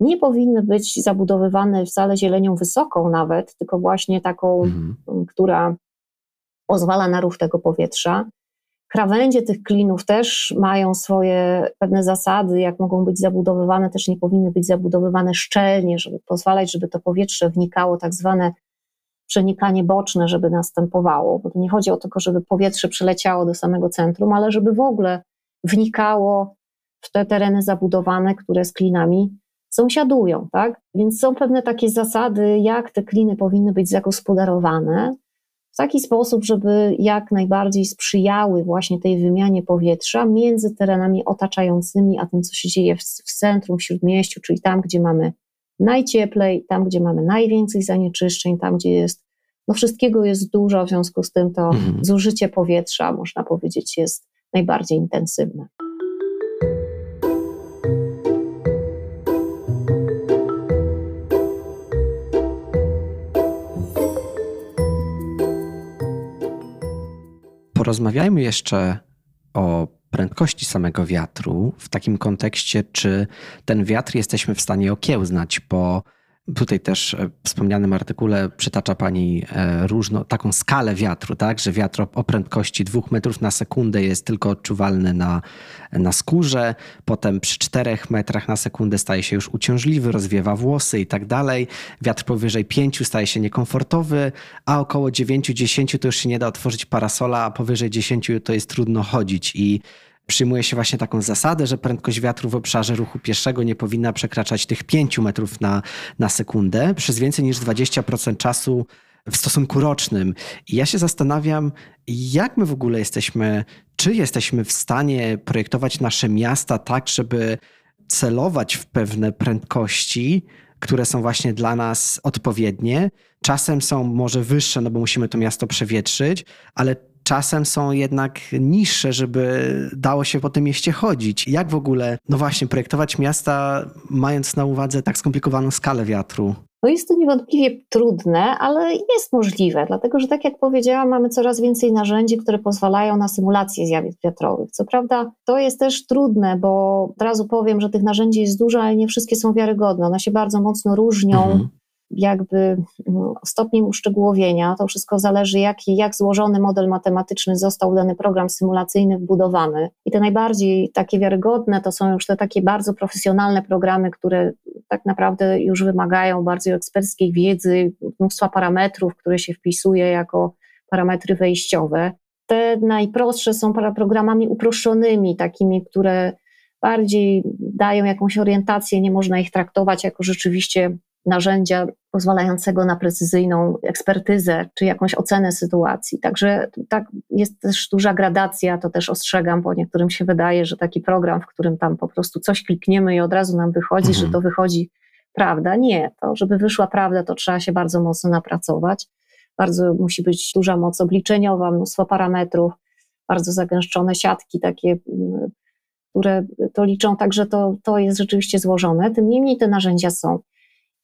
Nie powinny być zabudowywane wcale zielenią wysoką nawet, tylko właśnie taką, mhm. która pozwala na ruch tego powietrza. Krawędzie tych klinów też mają swoje pewne zasady, jak mogą być zabudowywane, też nie powinny być zabudowywane szczelnie, żeby pozwalać, żeby to powietrze wnikało, tak zwane przenikanie boczne, żeby następowało. Bo to nie chodzi o to, żeby powietrze przyleciało do samego centrum, ale żeby w ogóle wnikało w te tereny zabudowane, które z klinami sąsiadują, tak? Więc są pewne takie zasady, jak te kliny powinny być zagospodarowane, w taki sposób, żeby jak najbardziej sprzyjały właśnie tej wymianie powietrza między terenami otaczającymi, a tym, co się dzieje w, w centrum, w śródmieściu, czyli tam, gdzie mamy najcieplej, tam, gdzie mamy najwięcej zanieczyszczeń, tam, gdzie jest, no wszystkiego jest dużo, w związku z tym to mhm. zużycie powietrza, można powiedzieć, jest najbardziej intensywne. Porozmawiajmy jeszcze o prędkości samego wiatru, w takim kontekście, czy ten wiatr jesteśmy w stanie okiełznać, bo Tutaj też w wspomnianym artykule przytacza Pani e, różną, taką skalę wiatru, tak? że wiatr o prędkości 2 metrów na sekundę jest tylko odczuwalny na, na skórze, potem przy 4 metrach na sekundę staje się już uciążliwy, rozwiewa włosy i tak dalej. Wiatr powyżej 5 staje się niekomfortowy, a około 9-10 to już się nie da otworzyć parasola, a powyżej 10 to jest trudno chodzić. I przyjmuje się właśnie taką zasadę, że prędkość wiatru w obszarze ruchu pieszego nie powinna przekraczać tych 5 metrów na, na sekundę przez więcej niż 20% czasu w stosunku rocznym. I ja się zastanawiam, jak my w ogóle jesteśmy, czy jesteśmy w stanie projektować nasze miasta tak, żeby celować w pewne prędkości, które są właśnie dla nas odpowiednie. Czasem są może wyższe, no bo musimy to miasto przewietrzyć, ale czasem są jednak niższe, żeby dało się po tym mieście chodzić. Jak w ogóle, no właśnie, projektować miasta, mając na uwadze tak skomplikowaną skalę wiatru? No jest to niewątpliwie trudne, ale jest możliwe, dlatego że tak jak powiedziałam, mamy coraz więcej narzędzi, które pozwalają na symulację zjawisk wiatrowych. Co prawda to jest też trudne, bo od razu powiem, że tych narzędzi jest dużo, ale nie wszystkie są wiarygodne. One się bardzo mocno różnią. Mhm jakby no, stopniem uszczegółowienia. To wszystko zależy, jak, jak złożony model matematyczny został dany program symulacyjny wbudowany. I te najbardziej takie wiarygodne to są już te takie bardzo profesjonalne programy, które tak naprawdę już wymagają bardzo eksperckiej wiedzy, mnóstwa parametrów, które się wpisuje jako parametry wejściowe. te najprostsze są programami uproszczonymi, takimi, które bardziej dają jakąś orientację, nie można ich traktować jako rzeczywiście narzędzia pozwalającego na precyzyjną ekspertyzę czy jakąś ocenę sytuacji. Także tak jest też duża gradacja, to też ostrzegam, bo niektórym się wydaje, że taki program, w którym tam po prostu coś klikniemy i od razu nam wychodzi, mhm. że to wychodzi prawda. Nie, to żeby wyszła prawda, to trzeba się bardzo mocno napracować. Bardzo musi być duża moc obliczeniowa, mnóstwo parametrów, bardzo zagęszczone siatki takie mm, które to liczą, także to, to jest rzeczywiście złożone. Tym niemniej te narzędzia są.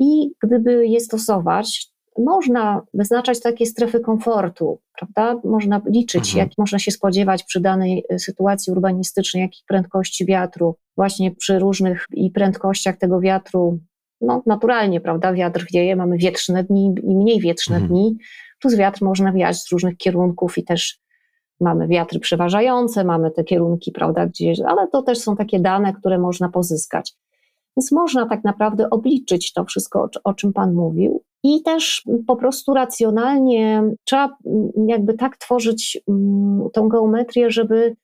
I gdyby je stosować, można wyznaczać takie strefy komfortu, prawda? Można liczyć, mhm. jak można się spodziewać przy danej e, sytuacji urbanistycznej, jakich prędkości wiatru, właśnie przy różnych i prędkościach tego wiatru. No, naturalnie, prawda? Wiatr wieje, mamy wietrzne dni i mniej wietrzne mhm. dni. Tu z wiatr można wiać z różnych kierunków i też mamy wiatry przeważające, mamy te kierunki, prawda, gdzieś, ale to też są takie dane, które można pozyskać. Więc można tak naprawdę obliczyć to wszystko, o czym Pan mówił. I też po prostu racjonalnie trzeba jakby tak tworzyć mm, tą geometrię, żeby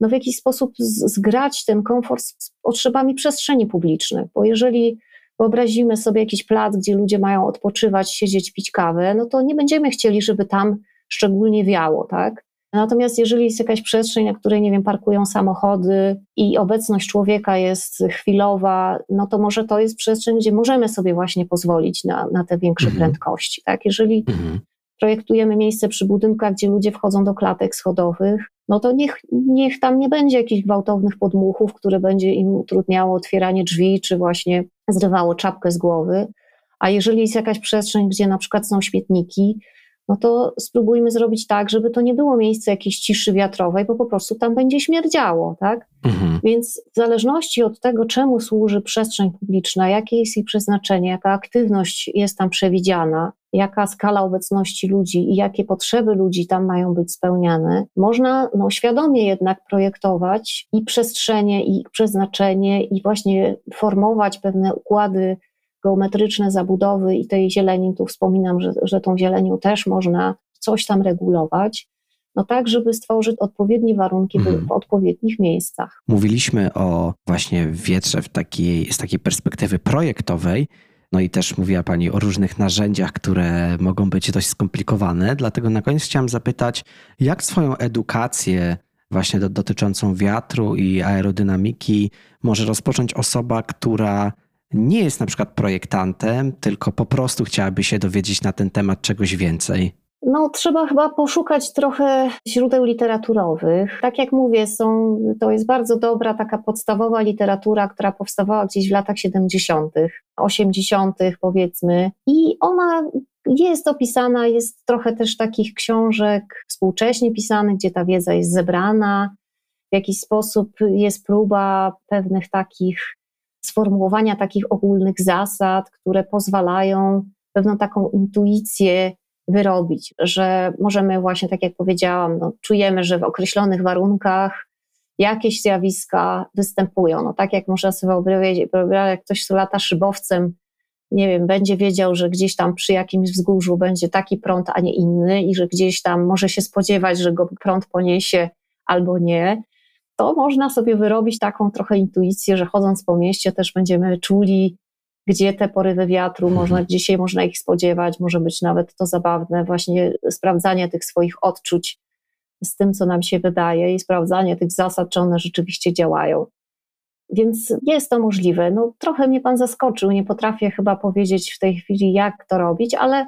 no w jakiś sposób zgrać ten komfort z potrzebami przestrzeni publicznych. Bo jeżeli wyobrazimy sobie jakiś plac, gdzie ludzie mają odpoczywać, siedzieć, pić kawę, no to nie będziemy chcieli, żeby tam szczególnie wiało, tak? Natomiast jeżeli jest jakaś przestrzeń, na której, nie wiem, parkują samochody i obecność człowieka jest chwilowa, no to może to jest przestrzeń, gdzie możemy sobie właśnie pozwolić na, na te większe mhm. prędkości. Tak? Jeżeli mhm. projektujemy miejsce przy budynkach, gdzie ludzie wchodzą do klatek schodowych, no to niech, niech tam nie będzie jakichś gwałtownych podmuchów, które będzie im utrudniało otwieranie drzwi, czy właśnie zrywało czapkę z głowy. A jeżeli jest jakaś przestrzeń, gdzie na przykład są śmietniki, no to spróbujmy zrobić tak, żeby to nie było miejsce jakiejś ciszy wiatrowej, bo po prostu tam będzie śmierdziało, tak? Mhm. Więc w zależności od tego, czemu służy przestrzeń publiczna, jakie jest jej przeznaczenie, jaka aktywność jest tam przewidziana, jaka skala obecności ludzi i jakie potrzeby ludzi tam mają być spełniane, można no, świadomie jednak projektować i przestrzenie, i przeznaczenie, i właśnie formować pewne układy geometryczne zabudowy i tej zieleni, tu wspominam, że, że tą zielenią też można coś tam regulować, no tak, żeby stworzyć odpowiednie warunki hmm. w odpowiednich miejscach. Mówiliśmy o właśnie wietrze w takiej, z takiej perspektywy projektowej, no i też mówiła Pani o różnych narzędziach, które mogą być dość skomplikowane, dlatego na koniec chciałam zapytać, jak swoją edukację właśnie do, dotyczącą wiatru i aerodynamiki może rozpocząć osoba, która nie jest na przykład projektantem, tylko po prostu chciałaby się dowiedzieć na ten temat czegoś więcej? No, trzeba chyba poszukać trochę źródeł literaturowych. Tak jak mówię, są, to jest bardzo dobra taka podstawowa literatura, która powstawała gdzieś w latach 70., 80., powiedzmy, i ona jest opisana, jest trochę też takich książek współcześnie pisanych, gdzie ta wiedza jest zebrana. W jakiś sposób jest próba pewnych takich sformułowania takich ogólnych zasad, które pozwalają pewną taką intuicję wyrobić, że możemy właśnie, tak jak powiedziałam, no, czujemy, że w określonych warunkach jakieś zjawiska występują. No, tak jak można sobie wyobrazić, jak ktoś lata szybowcem, nie wiem, będzie wiedział, że gdzieś tam przy jakimś wzgórzu będzie taki prąd, a nie inny i że gdzieś tam może się spodziewać, że go prąd poniesie albo nie to można sobie wyrobić taką trochę intuicję, że chodząc po mieście też będziemy czuli, gdzie te porywy wiatru, mhm. można, gdzie się można ich spodziewać, może być nawet to zabawne, właśnie sprawdzanie tych swoich odczuć z tym, co nam się wydaje i sprawdzanie tych zasad, czy one rzeczywiście działają. Więc jest to możliwe. No, trochę mnie Pan zaskoczył, nie potrafię chyba powiedzieć w tej chwili, jak to robić, ale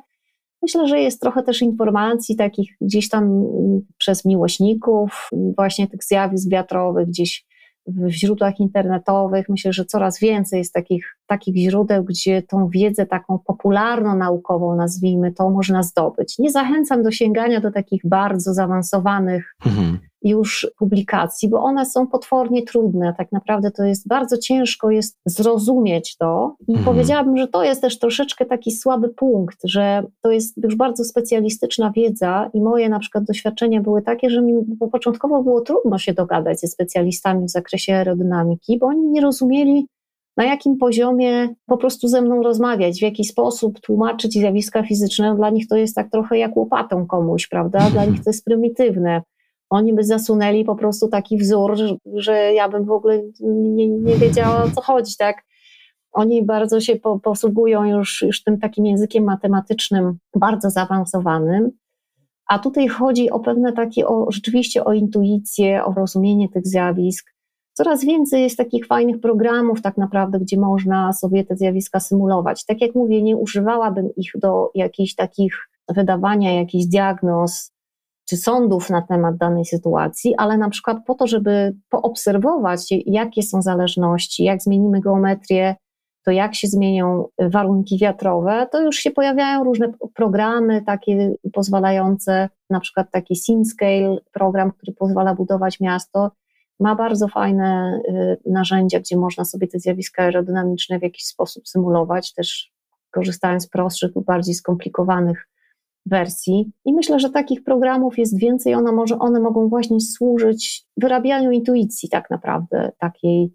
Myślę, że jest trochę też informacji takich gdzieś tam mm, przez miłośników, właśnie tych zjawisk wiatrowych, gdzieś w źródłach internetowych. Myślę, że coraz więcej jest takich, takich źródeł, gdzie tą wiedzę taką popularno-naukową, nazwijmy to, można zdobyć. Nie zachęcam do sięgania do takich bardzo zaawansowanych mhm już publikacji, bo one są potwornie trudne. Tak naprawdę to jest bardzo ciężko jest zrozumieć to i mhm. powiedziałabym, że to jest też troszeczkę taki słaby punkt, że to jest już bardzo specjalistyczna wiedza i moje na przykład doświadczenia były takie, że mi początkowo było trudno się dogadać ze specjalistami w zakresie aerodynamiki, bo oni nie rozumieli na jakim poziomie po prostu ze mną rozmawiać, w jaki sposób tłumaczyć zjawiska fizyczne. Dla nich to jest tak trochę jak łopatą komuś, prawda? Dla nich to jest prymitywne oni by zasunęli po prostu taki wzór, że, ja bym w ogóle nie, nie wiedziała o co chodzi, tak? Oni bardzo się po, posługują już, już tym takim językiem matematycznym, bardzo zaawansowanym. A tutaj chodzi o pewne takie, o, rzeczywiście o intuicję, o rozumienie tych zjawisk. Coraz więcej jest takich fajnych programów, tak naprawdę, gdzie można sobie te zjawiska symulować. Tak jak mówię, nie używałabym ich do jakichś takich wydawania jakichś diagnoz czy sądów na temat danej sytuacji, ale na przykład po to, żeby poobserwować, jakie są zależności, jak zmienimy geometrię, to jak się zmienią warunki wiatrowe, to już się pojawiają różne programy takie pozwalające, na przykład taki SimScale, program, który pozwala budować miasto, ma bardzo fajne y, narzędzia, gdzie można sobie te zjawiska aerodynamiczne w jakiś sposób symulować, też korzystając z prostszych lub bardziej skomplikowanych wersji. I myślę, że takich programów jest więcej, one, może, one mogą właśnie służyć wyrabianiu intuicji tak naprawdę, takiej,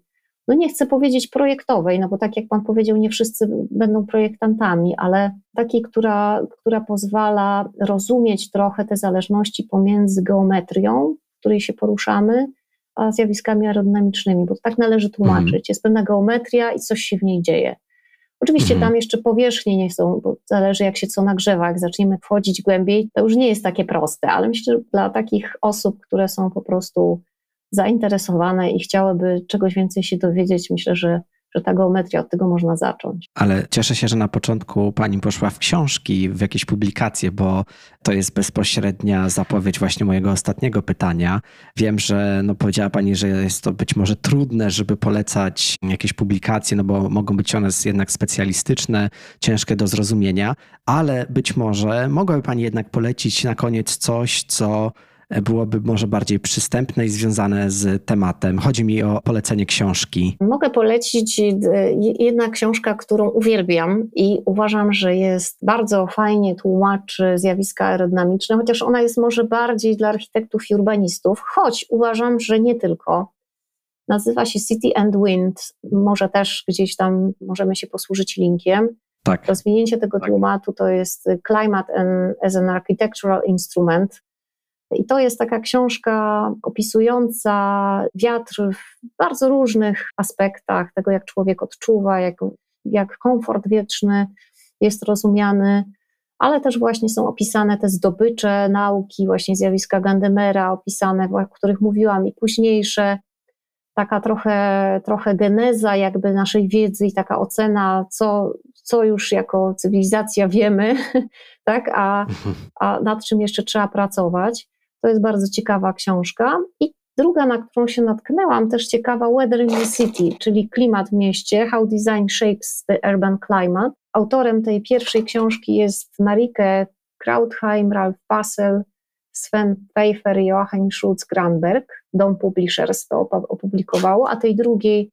no nie chcę powiedzieć projektowej, no bo tak jak Pan powiedział, nie wszyscy będą projektantami, ale takiej, która, która pozwala rozumieć trochę te zależności pomiędzy geometrią, w której się poruszamy, a zjawiskami aerodynamicznymi, bo to tak należy tłumaczyć. Mhm. Jest pewna geometria i coś się w niej dzieje. Oczywiście mhm. tam jeszcze powierzchnie nie są, bo zależy jak się co nagrzewa. Jak zaczniemy wchodzić głębiej, to już nie jest takie proste, ale myślę, że dla takich osób, które są po prostu zainteresowane i chciałyby czegoś więcej się dowiedzieć, myślę, że że ta geometria, od tego można zacząć. Ale cieszę się, że na początku pani poszła w książki, w jakieś publikacje, bo to jest bezpośrednia zapowiedź właśnie mojego ostatniego pytania. Wiem, że no powiedziała pani, że jest to być może trudne, żeby polecać jakieś publikacje, no bo mogą być one jednak specjalistyczne, ciężkie do zrozumienia, ale być może mogłaby pani jednak polecić na koniec coś, co byłoby może bardziej przystępne i związane z tematem. Chodzi mi o polecenie książki. Mogę polecić e, jedna książka, którą uwielbiam i uważam, że jest bardzo fajnie tłumaczy zjawiska aerodynamiczne, chociaż ona jest może bardziej dla architektów i urbanistów, choć uważam, że nie tylko. Nazywa się City and Wind. Może też gdzieś tam możemy się posłużyć linkiem. Tak. Rozwinięcie tego tak. tłumatu to jest Climate as an Architectural Instrument. I to jest taka książka opisująca wiatr w bardzo różnych aspektach tego, jak człowiek odczuwa, jak, jak komfort wieczny jest rozumiany, ale też właśnie są opisane te zdobycze nauki, właśnie zjawiska Gandemera, opisane, o których mówiłam, i późniejsze, taka trochę, trochę geneza jakby naszej wiedzy i taka ocena, co, co już jako cywilizacja wiemy, tak, a, mhm. a nad czym jeszcze trzeba pracować. To jest bardzo ciekawa książka. I druga, na którą się natknęłam, też ciekawa, Weather in the City, czyli klimat w mieście, How Design Shapes the Urban Climate. Autorem tej pierwszej książki jest Marike Krautheim, Ralf Passel, Sven Pfeiffer i Joachim Schulz-Granberg. Dom Publishers to opublikowało, a tej drugiej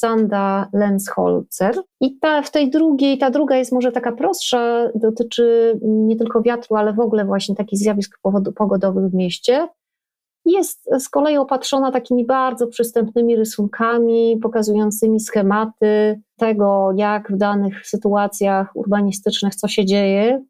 Sanda Lensholzer. I ta, w tej drugiej, ta druga jest może taka prostsza, dotyczy nie tylko wiatru, ale w ogóle właśnie takich zjawisk pogodowych w mieście. Jest z kolei opatrzona takimi bardzo przystępnymi rysunkami, pokazującymi schematy tego, jak w danych sytuacjach urbanistycznych co się dzieje,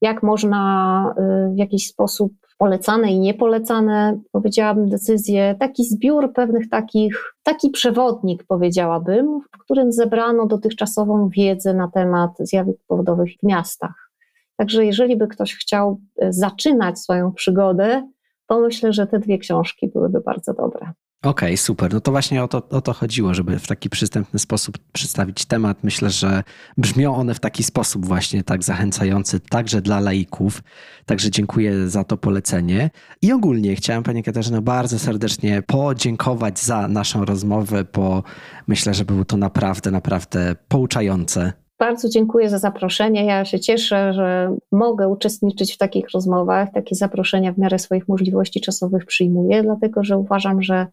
jak można y, w jakiś sposób polecane i niepolecane, powiedziałabym, decyzje, taki zbiór pewnych takich, taki przewodnik, powiedziałabym, w którym zebrano dotychczasową wiedzę na temat zjawisk powodowych w miastach. Także jeżeli by ktoś chciał e, zaczynać swoją przygodę, to myślę, że te dwie książki byłyby bardzo dobre. Okej, okay, super. No to właśnie o to, o to chodziło, żeby w taki przystępny sposób przedstawić temat. Myślę, że brzmią one w taki sposób właśnie tak zachęcający także dla laików. Także dziękuję za to polecenie. I ogólnie chciałem Pani Katarzyno bardzo serdecznie podziękować za naszą rozmowę, bo myślę, że było to naprawdę, naprawdę pouczające. Bardzo dziękuję za zaproszenie. Ja się cieszę, że mogę uczestniczyć w takich rozmowach. Takie zaproszenia w miarę swoich możliwości czasowych przyjmuję, dlatego że uważam, że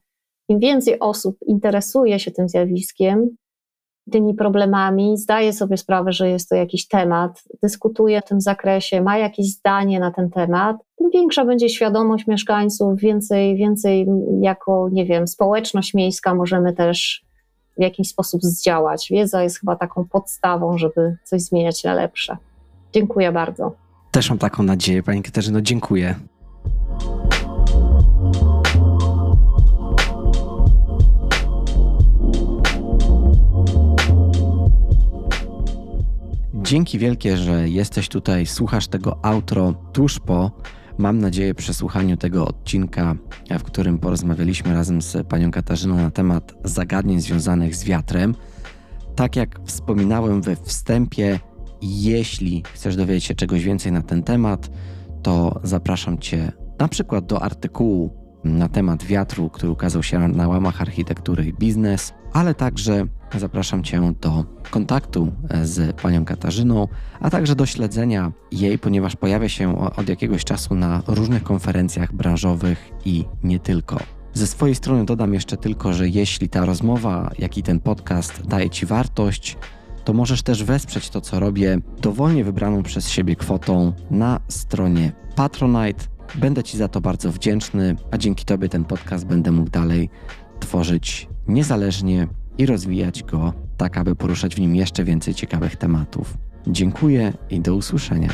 im więcej osób interesuje się tym zjawiskiem, tymi problemami, zdaje sobie sprawę, że jest to jakiś temat, dyskutuje w tym zakresie, ma jakieś zdanie na ten temat, tym większa będzie świadomość mieszkańców, więcej, więcej jako, nie wiem, społeczność miejska możemy też w jakiś sposób zdziałać. Wiedza jest chyba taką podstawą, żeby coś zmieniać na lepsze. Dziękuję bardzo. Też mam taką nadzieję, Pani Katarzyno, dziękuję. Dzięki wielkie, że jesteś tutaj, słuchasz tego outro tuż po, mam nadzieję, przesłuchaniu tego odcinka, w którym porozmawialiśmy razem z panią Katarzyną na temat zagadnień związanych z wiatrem. Tak jak wspominałem we wstępie, jeśli chcesz dowiedzieć się czegoś więcej na ten temat, to zapraszam Cię na przykład do artykułu na temat wiatru, który ukazał się na łamach architektury i biznes, ale także zapraszam Cię do kontaktu z panią Katarzyną, a także do śledzenia jej, ponieważ pojawia się od jakiegoś czasu na różnych konferencjach branżowych i nie tylko. Ze swojej strony dodam jeszcze tylko, że jeśli ta rozmowa, jak i ten podcast daje Ci wartość, to możesz też wesprzeć to, co robię, dowolnie wybraną przez siebie kwotą na stronie Patronite. Będę Ci za to bardzo wdzięczny, a dzięki Tobie ten podcast będę mógł dalej tworzyć niezależnie i rozwijać go tak, aby poruszać w nim jeszcze więcej ciekawych tematów. Dziękuję i do usłyszenia.